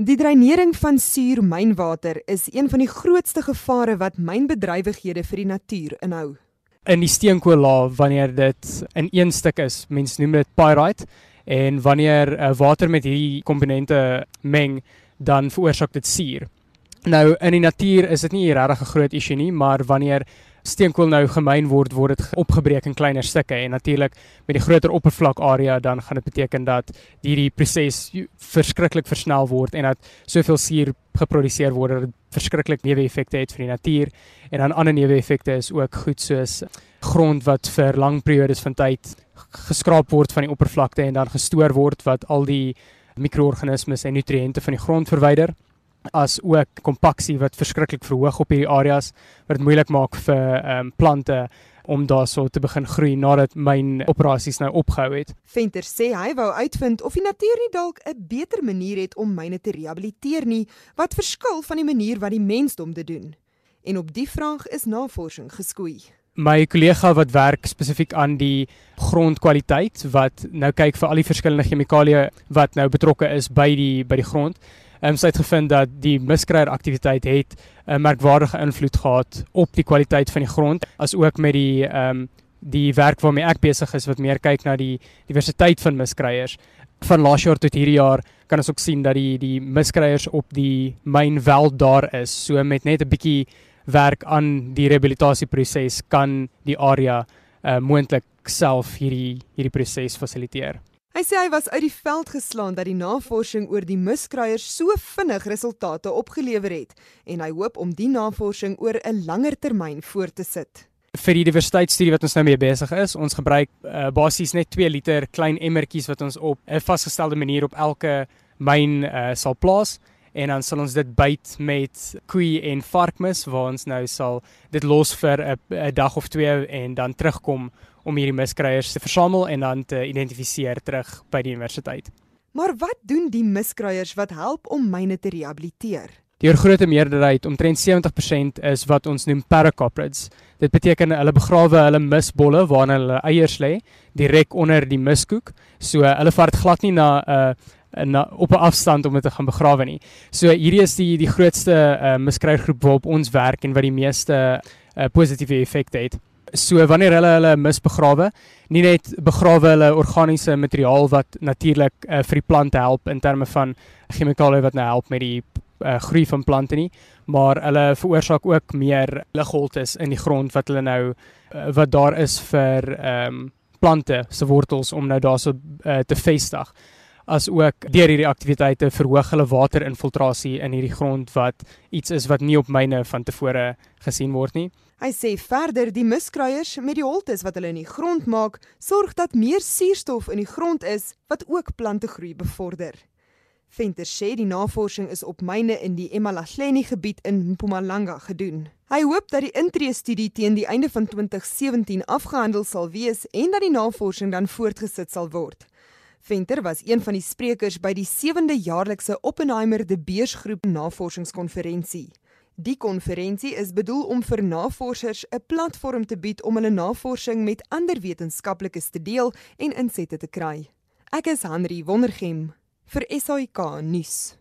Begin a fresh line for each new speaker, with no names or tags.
Die dreinering van suurmynwater is een van die grootste gevare wat mynbedrywighede vir die natuur inhou.
In die steenkoollaag wanneer dit in een stuk is, mens noem dit pyrite en wanneer uh, water met hierdie komponente meng, dan veroorsaak dit suur. Nou in die natuur is dit nie regtig 'n groot issue nie, maar wanneer steenkool nou gemyn word, word dit opgebreek in kleiner stukke en natuurlik met die groter oppervlakarea dan gaan dit beteken dat hierdie proses verskriklik versnel word en dat soveel suur geproduseer word dat dit verskriklik neeweffekte het vir die natuur. En dan ander neeweffekte is ook goed soos grond wat vir lang periodes van tyd geskraap word van die oppervlakte en dan gestoor word wat al die mikroorganismes en nutriënte van die grond verwyder as ook kompaksie wat verskriklik verhoog op hierdie areas wat dit moeilik maak vir ehm um, plante om daarso te begin groei nadat myn operasies nou opgehou het.
Venter sê hy wou uitvind of die natuur nie dalk 'n beter manier het om myne te rehabiliteer nie wat verskil van die manier wat die mensdom dit doen. En op die vraag is navorsing geskoei.
My kollega wat werk spesifiek aan die grondkwaliteit wat nou kyk vir al die verskillende chemikalieë wat nou betrokke is by die by die grond Ehm um, sy het gevind dat die miskryer aktiwiteit het 'n uh, merkwaardige invloed gehad op die kwaliteit van die grond as ook met die ehm um, die werk waarmee ek besig is wat meer kyk na die diversiteit van miskryers. Van laas jaar tot hierdie jaar kan ons ook sien dat die die miskryers op die myn wel daar is. So met net 'n bietjie werk aan die rehabilitasieproses kan die area uh, moontlik self hierdie hierdie proses fasiliteer.
Hy sê hy was uit die veld geslaan dat die navorsing oor die miskruiers so vinnig resultate opgelewer het en hy hoop om die navorsing oor 'n langer termyn voort te sit.
Vir die diversiteitsstudie wat ons nou mee besig is, ons gebruik uh, basies net 2 liter klein emmertjies wat ons op 'n vasgestelde manier op elke myn uh, sal plaas en dan sal ons dit byt met koei en varkmis waar ons nou sal dit los vir 'n dag of twee en dan terugkom om hierdie miskryers te versamel en dan te identifiseer terug by die universiteit.
Maar wat doen die miskryers wat help om myne te rehabiliteer?
Die oorgrootste meerderheid, omtrent 70% is wat ons noem paracoprids. Dit beteken hulle begrawe hulle misbolle waarin hulle eiers lê direk onder die miskoek. So hulle vat glad nie na 'n uh, na op 'n afstand om dit te gaan begrawe nie. So hierdie is die die grootste uh, miskryergroep waarop ons werk en wat die meeste uh, positiewe effekte het so wanneer hulle hulle misbegrawe, nie net begrawe hulle organiese materiaal wat natuurlik uh, vir die plante help in terme van chemikalieë wat nou help met die uh, groei van plante nie, maar hulle veroorsaak ook meer ligholtes in die grond wat hulle nou uh, wat daar is vir ehm um, plante se wortels om nou daarso uh, te vestig as ook deur hierdie aktiwiteite verhoog hulle waterinfiltrasie in hierdie grond wat iets is wat nie op myne van tevore gesien word nie.
Hy sê verder die miskruiers met die holtes wat hulle in die grond maak, sorg dat meer suurstof in die grond is wat ook plantegroei bevorder. Venter sê die navorsing is op myne in die Emalahleni gebied in Mpumalanga gedoen. Hy hoop dat die intree studie teen die einde van 2017 afgehandel sal wees en dat die navorsing dan voortgesit sal word. Venter was een van die sprekers by die 7de jaarlikse Oppenheimer de Beers groep navorsingskonferensie. Die konferensie is bedoel om vir navorsers 'n platform te bied om hulle navorsing met ander wetenskaplikes te deel en insette te kry. Ek is Henry Wondergem vir SAK nuus.